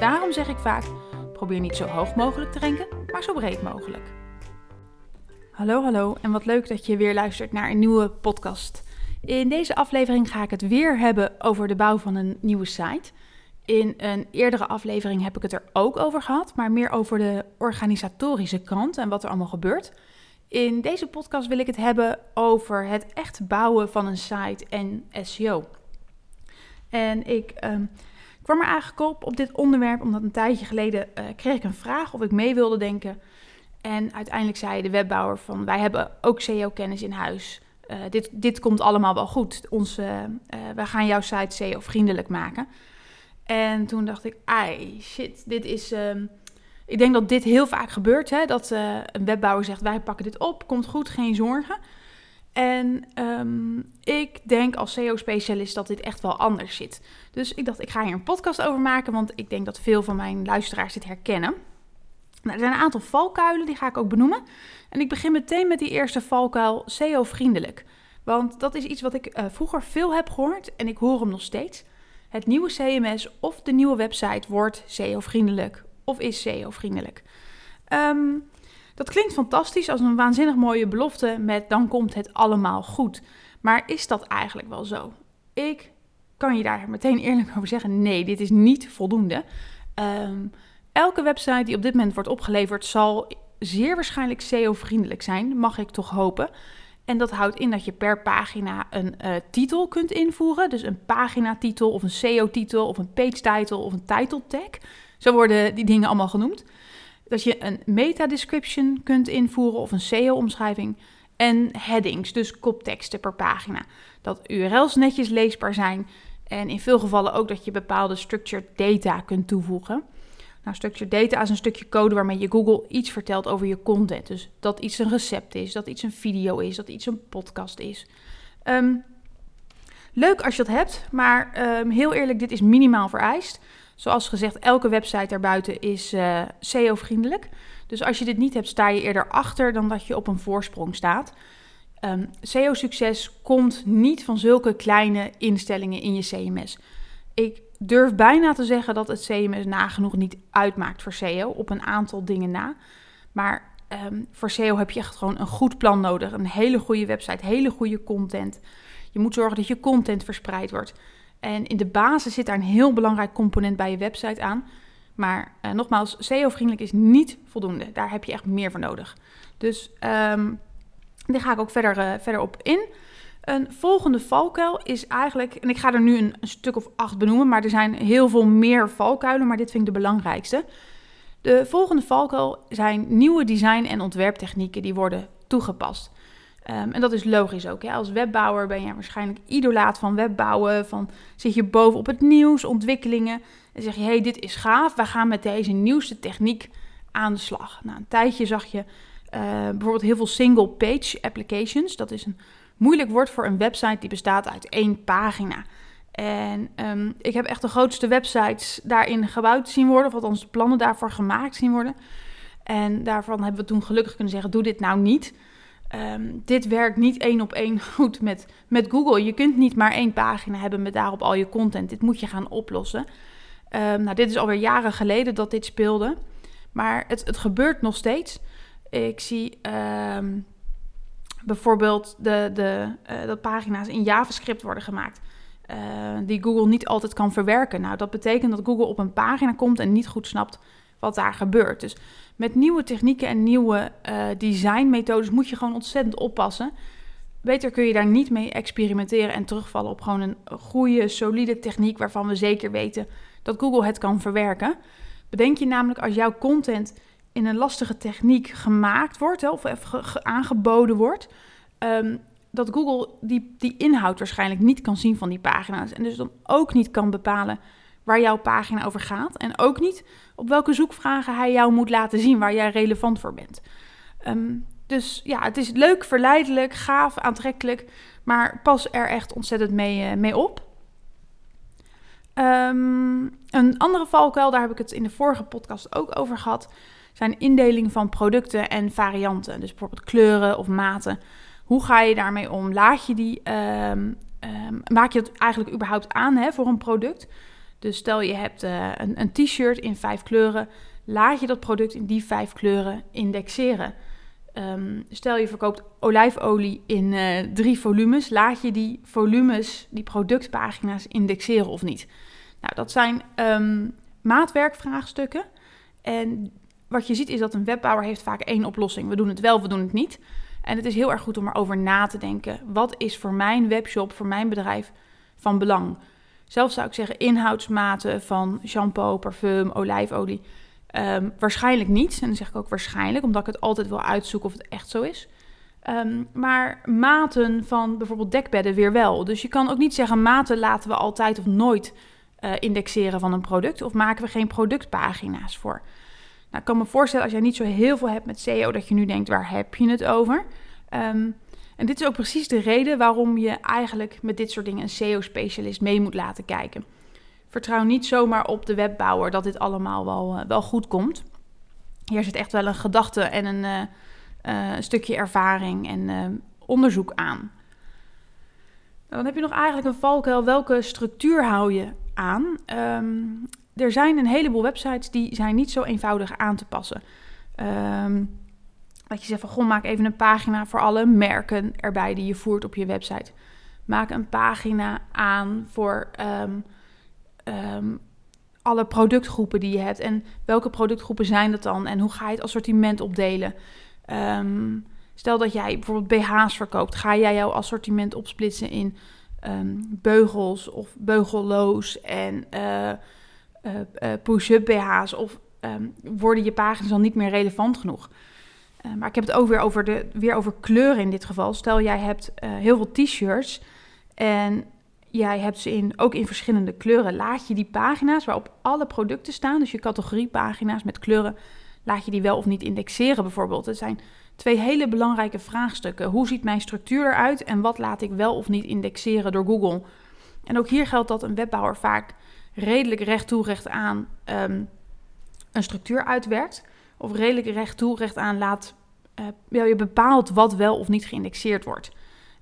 Daarom zeg ik vaak: probeer niet zo hoog mogelijk te renken, maar zo breed mogelijk. Hallo, hallo en wat leuk dat je weer luistert naar een nieuwe podcast. In deze aflevering ga ik het weer hebben over de bouw van een nieuwe site. In een eerdere aflevering heb ik het er ook over gehad, maar meer over de organisatorische kant en wat er allemaal gebeurt. In deze podcast wil ik het hebben over het echt bouwen van een site en SEO. En ik um, kwam er eigenlijk op dit onderwerp omdat een tijdje geleden uh, kreeg ik een vraag of ik mee wilde denken. En uiteindelijk zei de webbouwer van wij hebben ook SEO-kennis in huis. Uh, dit, dit komt allemaal wel goed. Onze, uh, wij gaan jouw site SEO-vriendelijk maken. En toen dacht ik, ai, shit, dit is... Um, ik denk dat dit heel vaak gebeurt, hè? dat een webbouwer zegt, wij pakken dit op, komt goed, geen zorgen. En um, ik denk als SEO-specialist dat dit echt wel anders zit. Dus ik dacht, ik ga hier een podcast over maken, want ik denk dat veel van mijn luisteraars dit herkennen. Nou, er zijn een aantal valkuilen, die ga ik ook benoemen. En ik begin meteen met die eerste valkuil, SEO-vriendelijk. Want dat is iets wat ik uh, vroeger veel heb gehoord en ik hoor hem nog steeds. Het nieuwe CMS of de nieuwe website wordt SEO-vriendelijk of is SEO-vriendelijk. Um, dat klinkt fantastisch als een waanzinnig mooie belofte met dan komt het allemaal goed. Maar is dat eigenlijk wel zo? Ik kan je daar meteen eerlijk over zeggen: nee, dit is niet voldoende. Um, elke website die op dit moment wordt opgeleverd zal zeer waarschijnlijk SEO-vriendelijk zijn, mag ik toch hopen. En dat houdt in dat je per pagina een uh, titel kunt invoeren. Dus een paginatitel of een SEO-titel of een page-title of een title tag. Zo worden die dingen allemaal genoemd. Dat je een meta-description kunt invoeren of een SEO-omschrijving. En headings, dus kopteksten per pagina. Dat URL's netjes leesbaar zijn. En in veel gevallen ook dat je bepaalde structured data kunt toevoegen. Nou, structured data is een stukje code waarmee je Google iets vertelt over je content. Dus dat iets een recept is, dat iets een video is, dat iets een podcast is. Um, leuk als je dat hebt, maar um, heel eerlijk, dit is minimaal vereist. Zoals gezegd, elke website daarbuiten is uh, SEO-vriendelijk. Dus als je dit niet hebt, sta je eerder achter dan dat je op een voorsprong staat. Um, SEO-succes komt niet van zulke kleine instellingen in je CMS. Ik durf bijna te zeggen dat het CMS nagenoeg niet uitmaakt voor SEO op een aantal dingen na. Maar um, voor SEO heb je echt gewoon een goed plan nodig. Een hele goede website, hele goede content. Je moet zorgen dat je content verspreid wordt. En in de basis zit daar een heel belangrijk component bij je website aan. Maar uh, nogmaals, SEO-vriendelijk is niet voldoende. Daar heb je echt meer voor nodig. Dus um, daar ga ik ook verder, uh, verder op in. Een volgende valkuil is eigenlijk, en ik ga er nu een, een, stuk of acht benoemen, maar er zijn heel veel meer valkuilen, maar dit vind ik de belangrijkste. De volgende valkuil zijn nieuwe design- en ontwerptechnieken die worden toegepast. Um, en dat is logisch ook. Als webbouwer ben je waarschijnlijk idolaat van webbouwen. Van, zit je boven op het nieuws, ontwikkelingen. En zeg je, hey, dit is gaaf. We gaan met deze nieuwste techniek aan de slag. Nou, een tijdje zag je uh, bijvoorbeeld heel veel single-page applications. Dat is een moeilijk woord voor een website die bestaat uit één pagina. En um, ik heb echt de grootste websites daarin gebouwd zien worden. Of althans de plannen daarvoor gemaakt zien worden. En daarvan hebben we toen gelukkig kunnen zeggen, doe dit nou niet... Um, dit werkt niet één op één goed met, met Google. Je kunt niet maar één pagina hebben met daarop al je content. Dit moet je gaan oplossen. Um, nou, dit is alweer jaren geleden dat dit speelde. Maar het, het gebeurt nog steeds. Ik zie um, bijvoorbeeld de, de, uh, dat pagina's in JavaScript worden gemaakt. Uh, die Google niet altijd kan verwerken. Nou, dat betekent dat Google op een pagina komt en niet goed snapt wat daar gebeurt. Dus met nieuwe technieken en nieuwe uh, designmethodes moet je gewoon ontzettend oppassen. Beter kun je daar niet mee experimenteren en terugvallen op gewoon een goede, solide techniek waarvan we zeker weten dat Google het kan verwerken. Bedenk je namelijk als jouw content in een lastige techniek gemaakt wordt of aangeboden wordt, um, dat Google die, die inhoud waarschijnlijk niet kan zien van die pagina's en dus dan ook niet kan bepalen waar jouw pagina over gaat. En ook niet op welke zoekvragen hij jou moet laten zien waar jij relevant voor bent. Ehm, dus ja, het is leuk, verleidelijk, gaaf, aantrekkelijk. Maar pas er echt ontzettend mee, uh, mee op. Ehm, een andere valkuil, daar heb ik het in de vorige podcast ook over gehad, zijn indeling van producten en varianten. Dus bijvoorbeeld kleuren of maten. Hoe ga je daarmee om? Laat je die, um, maak je het eigenlijk überhaupt aan hè, voor een product? Dus stel je hebt uh, een, een t-shirt in vijf kleuren, laat je dat product in die vijf kleuren indexeren. Um, stel je verkoopt olijfolie in uh, drie volumes, laat je die volumes, die productpagina's indexeren of niet? Nou, dat zijn um, maatwerkvraagstukken. En wat je ziet is dat een webbouwer heeft vaak één oplossing. We doen het wel, we doen het niet. En het is heel erg goed om erover na te denken. Wat is voor mijn webshop, voor mijn bedrijf van belang? Zelf zou ik zeggen inhoudsmaten van shampoo, parfum, olijfolie. Um, waarschijnlijk niet. En dan zeg ik ook waarschijnlijk, omdat ik het altijd wil uitzoeken of het echt zo is. Um, maar maten van bijvoorbeeld dekbedden weer wel. Dus je kan ook niet zeggen maten laten we altijd of nooit uh, indexeren van een product. Of maken we geen productpagina's voor. Nou, ik kan me voorstellen als jij niet zo heel veel hebt met SEO, dat je nu denkt, waar heb je het over? Um, en dit is ook precies de reden waarom je eigenlijk met dit soort dingen een SEO-specialist mee moet laten kijken. Vertrouw niet zomaar op de webbouwer dat dit allemaal wel, uh, wel goed komt. Hier zit echt wel een gedachte en een uh, uh, stukje ervaring en onderzoek aan. Dan heb je nog eigenlijk een valkuil. Welke structuur hou je aan? Um, er zijn een heleboel websites die zijn niet zo eenvoudig aan te passen. Um, dat je zegt van, goh, maak even een pagina voor alle merken erbij die je voert op je website. Maak een pagina aan voor um, um, alle productgroepen die je hebt. En welke productgroepen zijn dat dan? En hoe ga je het assortiment opdelen? Um, stel dat jij bijvoorbeeld BH's verkoopt. Ga jij jouw assortiment opsplitsen in beugels of beugelloos en uh, uh, uh, push-up BH's? Of worden je pagina's dan niet meer relevant genoeg? Uh, maar ik heb het ook weer over, de, weer over kleuren in dit geval. Stel, jij hebt uh, heel veel t-shirts en jij hebt ze in, ook in verschillende kleuren. Laat je die pagina's waarop alle producten staan, dus je categoriepagina's met kleuren, laat je die wel of niet indexeren bijvoorbeeld. Het zijn twee hele belangrijke vraagstukken. Hoe ziet mijn structuur eruit en wat laat ik wel of niet indexeren door Google? En ook hier geldt dat een webbouwer vaak redelijk recht toe, recht aan um, een structuur uitwerkt of redelijk recht toe, recht aan laat. Uh, je bepaalt wat wel of niet geïndexeerd wordt.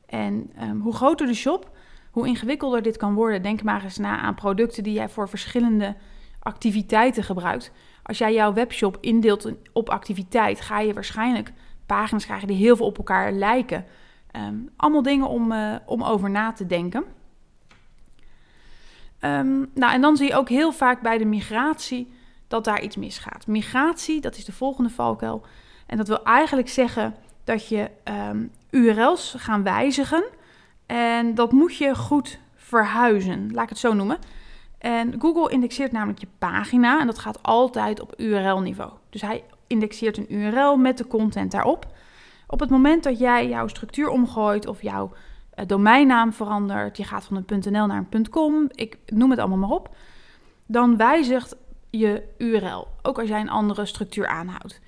En um, hoe groter de shop, hoe ingewikkelder dit kan worden. Denk maar eens na aan producten die jij voor verschillende activiteiten gebruikt. Als jij jouw webshop indeelt op activiteit, ga je waarschijnlijk pagina's krijgen die heel veel op elkaar lijken. Um, allemaal dingen om, uh, om over na te denken. Um, nou, en dan zie je ook heel vaak bij de migratie dat daar iets misgaat. Migratie, dat is de volgende valkuil. En dat wil eigenlijk zeggen dat je um, URL's gaan wijzigen. En dat moet je goed verhuizen, laat ik het zo noemen. En Google indexeert namelijk je pagina en dat gaat altijd op URL-niveau. Dus hij indexeert een URL met de content daarop. Op het moment dat jij jouw structuur omgooit of jouw uh, domeinnaam verandert, je gaat van een .nl naar een .com, ik noem het allemaal maar op, dan wijzigt je URL. Ook als jij een andere structuur aanhoudt.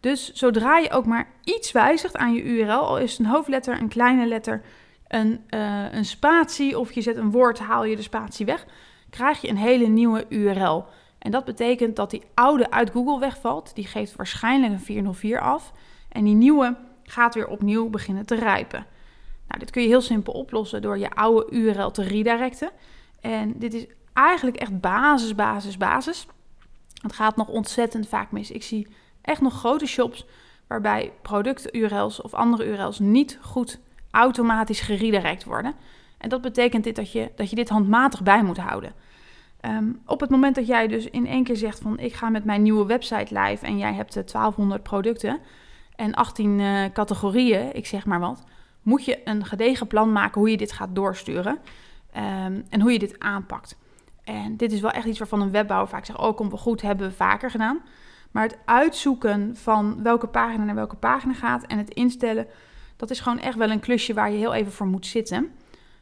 Dus zodra je ook maar iets wijzigt aan je URL, al is het een hoofdletter, een kleine letter, een, uh, een spatie of je zet een woord, haal je de spatie weg, krijg je een hele nieuwe URL. En dat betekent dat die oude uit Google wegvalt. Die geeft waarschijnlijk een 404 af. En die nieuwe gaat weer opnieuw beginnen te rijpen. Nou, dit kun je heel simpel oplossen door je oude URL te redirecten. En dit is eigenlijk echt basis, basis, basis. Het gaat nog ontzettend vaak mis. Ik zie echt nog grote shops waarbij producten-URL's of andere URL's niet goed automatisch geredirect worden. En dat betekent dit dat, je, dat je dit handmatig bij moet houden. Um, op het moment dat jij dus in één keer zegt van ik ga met mijn nieuwe website live en jij hebt 1200 eh, producten en 18 uh, eh, categorieën, ik zeg maar wat, moet je een gedegen plan maken hoe je dit gaat doorsturen um, en hoe je dit aanpakt. En dit is wel echt iets waarvan een webbouwer vaak zegt: Oh, komt wel goed, hebben we vaker gedaan. Maar het uitzoeken van welke pagina naar welke pagina gaat en het instellen, dat is gewoon echt wel een klusje waar je heel even voor moet zitten.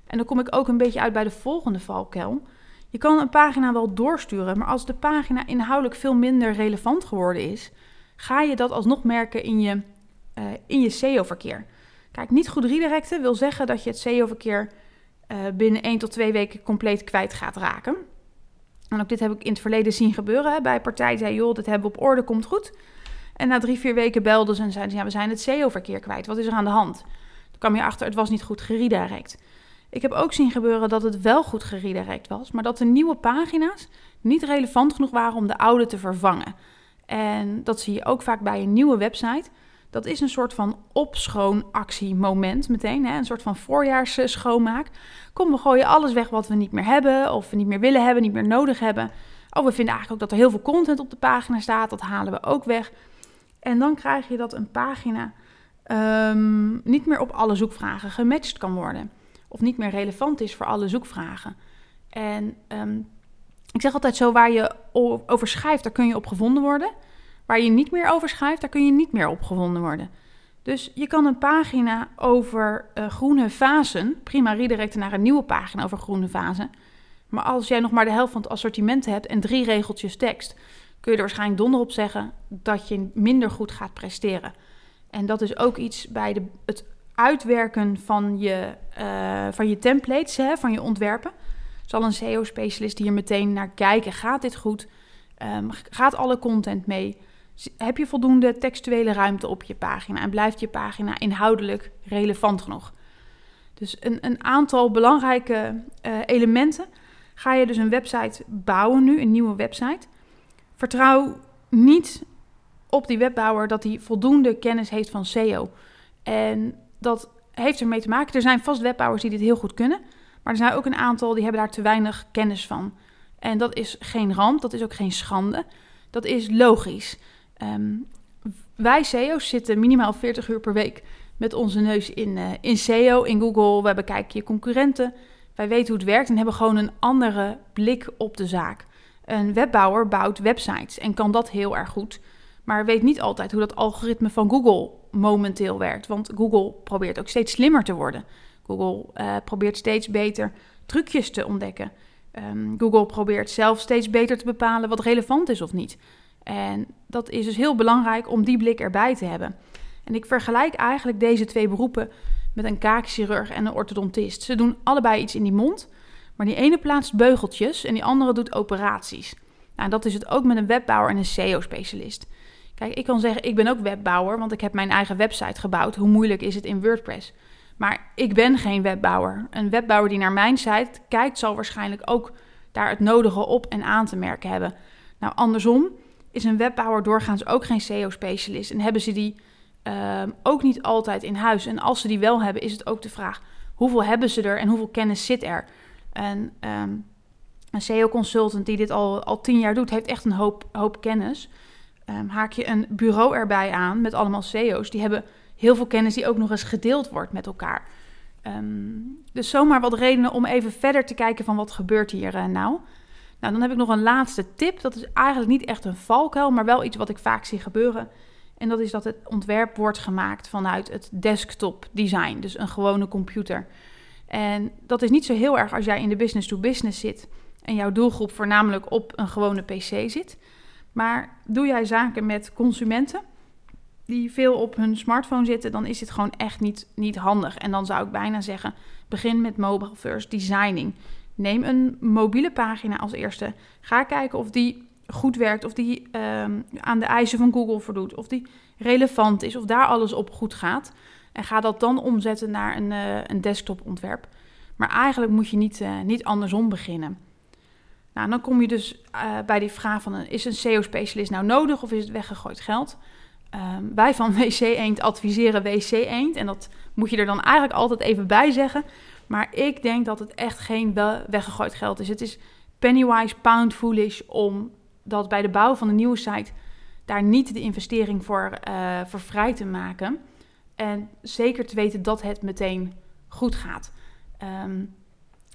En dan kom ik ook een beetje uit bij de volgende valkuil. Je kan een pagina wel doorsturen, maar als de pagina inhoudelijk veel minder relevant geworden is, ga je dat alsnog merken in je, uh, in je SEO-verkeer. Kijk, niet goed redirecten wil zeggen dat je het SEO-verkeer uh, binnen 1 tot 2 weken compleet kwijt gaat raken. En ook dit heb ik in het verleden zien gebeuren. Bij partij zei, joh, dit hebben we op orde, komt goed. En na drie, vier weken belden ze en zeiden ze, ja, we zijn het SEO-verkeer kwijt. Wat is er aan de hand? Toen kwam je achter, het was niet goed geredirect. Ik heb ook zien gebeuren dat het wel goed geredirect was, maar dat de nieuwe pagina's niet relevant genoeg waren om de oude te vervangen. En dat zie je ook vaak bij een nieuwe website. Dat is een soort van opschoonactiemoment meteen, hè? een soort van voorjaarsschoonmaak. Kom, we gooien alles weg wat we niet meer hebben, of we niet meer willen hebben, niet meer nodig hebben. Oh, we vinden eigenlijk ook dat er heel veel content op de pagina staat, dat halen we ook weg. En dan krijg je dat een pagina um, niet meer op alle zoekvragen gematcht kan worden. Of niet meer relevant is voor alle zoekvragen. En um, ik zeg altijd zo, waar je over schrijft, daar kun je op gevonden worden. Waar je niet meer over schrijft, daar kun je niet meer op gevonden worden. Dus je kan een pagina over uh, groene fasen prima redirecten naar een nieuwe pagina over groene fasen. Maar als jij nog maar de helft van het assortiment hebt en drie regeltjes tekst, kun je er waarschijnlijk donder op zeggen dat je minder goed gaat presteren. En dat is ook iets bij de, het uitwerken van je, uh, van je templates, hè, van je ontwerpen. Zal een SEO-specialist hier meteen naar kijken. Gaat dit goed? Um, gaat alle content mee? Heb je voldoende textuele ruimte op je pagina? En blijft je pagina inhoudelijk relevant genoeg? Dus een, een aantal belangrijke uh, elementen. Ga je dus een website bouwen nu, een nieuwe website. Vertrouw niet op die webbouwer dat hij voldoende kennis heeft van SEO. En dat heeft ermee te maken. Er zijn vast webbouwers die dit heel goed kunnen. Maar er zijn ook een aantal die hebben daar te weinig kennis van. En dat is geen ramp, dat is ook geen schande. Dat is logisch. Um, wij SEO's zitten minimaal 40 uur per week met onze neus in, uh, in SEO, in Google. We bekijken je concurrenten. Wij weten hoe het werkt en hebben gewoon een andere blik op de zaak. Een webbouwer bouwt websites en kan dat heel erg goed. Maar weet niet altijd hoe dat algoritme van Google momenteel werkt. Want Google probeert ook steeds slimmer te worden. Google uh, probeert steeds beter trucjes te ontdekken. Um, Google probeert zelf steeds beter te bepalen wat relevant is of niet. En dat is dus heel belangrijk om die blik erbij te hebben. En ik vergelijk eigenlijk deze twee beroepen met een kaakchirurg en een orthodontist. Ze doen allebei iets in die mond, maar die ene plaatst beugeltjes en die andere doet operaties. Nou, dat is het ook met een webbouwer en een SEO-specialist. Kijk, ik kan zeggen, ik ben ook webbouwer, want ik heb mijn eigen website gebouwd. Hoe moeilijk is het in WordPress? Maar ik ben geen webbouwer. Een webbouwer die naar mijn site kijkt, zal waarschijnlijk ook daar het nodige op en aan te merken hebben. Nou, andersom is een webbouwer doorgaans ook geen SEO-specialist en hebben ze die uh, ook niet altijd in huis. En als ze die wel hebben, is het ook de vraag: hoeveel hebben ze er en hoeveel kennis zit er? En um, een SEO-consultant die dit al, al tien jaar doet, heeft echt een hoop, hoop kennis. Um, haak je een bureau erbij aan met allemaal SEO's, die hebben heel veel kennis die ook nog eens gedeeld wordt met elkaar. Dus zomaar wat redenen om even verder te kijken van wat gebeurt hier uh, nou. Nou, dan heb ik nog een laatste tip. Dat is eigenlijk niet echt een valkuil, maar wel iets wat ik vaak zie gebeuren. En dat is dat het ontwerp wordt gemaakt vanuit het desktop design, dus een gewone computer. En dat is niet zo heel erg als jij in de business to business zit en jouw doelgroep voornamelijk op een gewone PC zit. Maar doe jij zaken met consumenten die veel op hun smartphone zitten, dan is dit gewoon echt niet, niet handig. En dan zou ik bijna zeggen: begin met mobile first designing. Neem een mobiele pagina als eerste. Ga kijken of die goed werkt, of die um, aan de eisen van Google voldoet, of die relevant is, of daar alles op goed gaat. En ga dat dan omzetten naar een, uh, een desktopontwerp. Maar eigenlijk moet je niet, uh, niet andersom beginnen. Nou, dan kom je dus uh, bij die vraag van, is een SEO-specialist nou nodig of is het weggegooid geld? Um, wij van WC Eend adviseren WC Eend. En dat moet je er dan eigenlijk altijd even bij zeggen. Maar ik denk dat het echt geen weggegooid geld is. Het is pennywise pound foolish om dat bij de bouw van een nieuwe site daar niet de investering voor, uh, voor vrij te maken. En zeker te weten dat het meteen goed gaat. Um,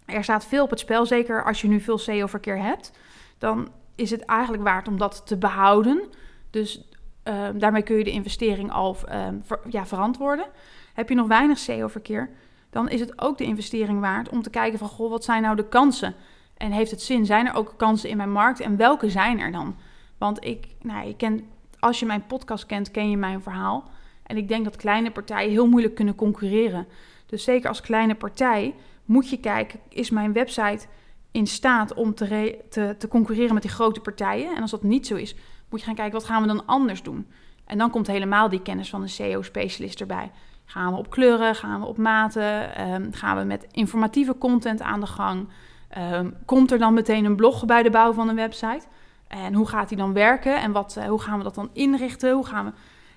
er staat veel op het spel, zeker als je nu veel SEO-verkeer hebt. Dan is het eigenlijk waard om dat te behouden. Dus uh, daarmee kun je de investering al ver, ja, verantwoorden. Heb je nog weinig SEO-verkeer, dan is het ook de investering waard om te kijken van, goh, wat zijn nou de kansen? En heeft het zin? Zijn er ook kansen in mijn markt? En welke zijn er dan? Want ik, nou, ik ken, als je mijn podcast kent, ken je mijn verhaal. En ik denk dat kleine partijen heel moeilijk kunnen concurreren. Dus zeker als kleine partij moet je kijken, is mijn website in staat om te, te, te concurreren met die grote partijen? En als dat niet zo is, moet je gaan kijken, wat gaan we dan anders doen? En dan komt helemaal die kennis van een SEO-specialist erbij. Gaan we op kleuren, gaan we op maten, ehm, gaan we met informatieve content aan de gang? Ehm, komt er dan meteen een blog bij de bouw van een website? En hoe gaat die dan werken? En wat, uh, hoe gaan we dat dan inrichten? Hoe gaan we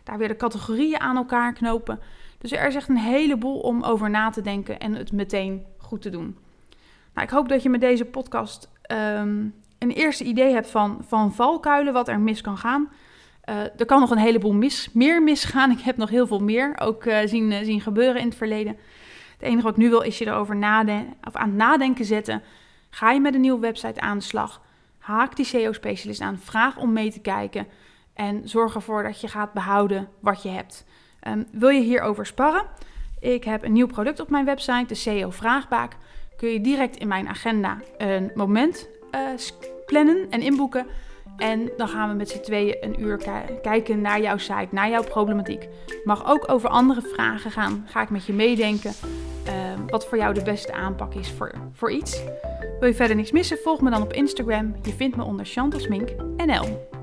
daar weer de categorieën aan elkaar knopen? Dus er is echt een heleboel om over na te denken en het meteen goed te doen. Nou, ik hoop dat je met deze podcast um, een eerste idee hebt van, van valkuilen, wat er mis kan gaan. Uh, er kan nog een heleboel mis, meer misgaan. Ik heb nog heel veel meer ook uh, zien, uh, zien gebeuren in het verleden. Het enige wat ik nu wil is je erover of aan het nadenken zetten. Ga je met een nieuwe website aan de slag? Haak die SEO-specialist aan. Vraag om mee te kijken. En zorg ervoor dat je gaat behouden wat je hebt. Um, wil je hierover sparren? Ik heb een nieuw product op mijn website, de SEO Vraagbaak. Kun je direct in mijn agenda een moment plannen en inboeken. En dan gaan we met z'n tweeën een uur kijken naar jouw site, naar jouw problematiek. Mag ook over andere vragen gaan. Ga ik met je meedenken uh, wat voor jou de beste aanpak is voor, voor iets. Wil je verder niks missen? Volg me dan op Instagram. Je vindt me onder Chantal Smink NL.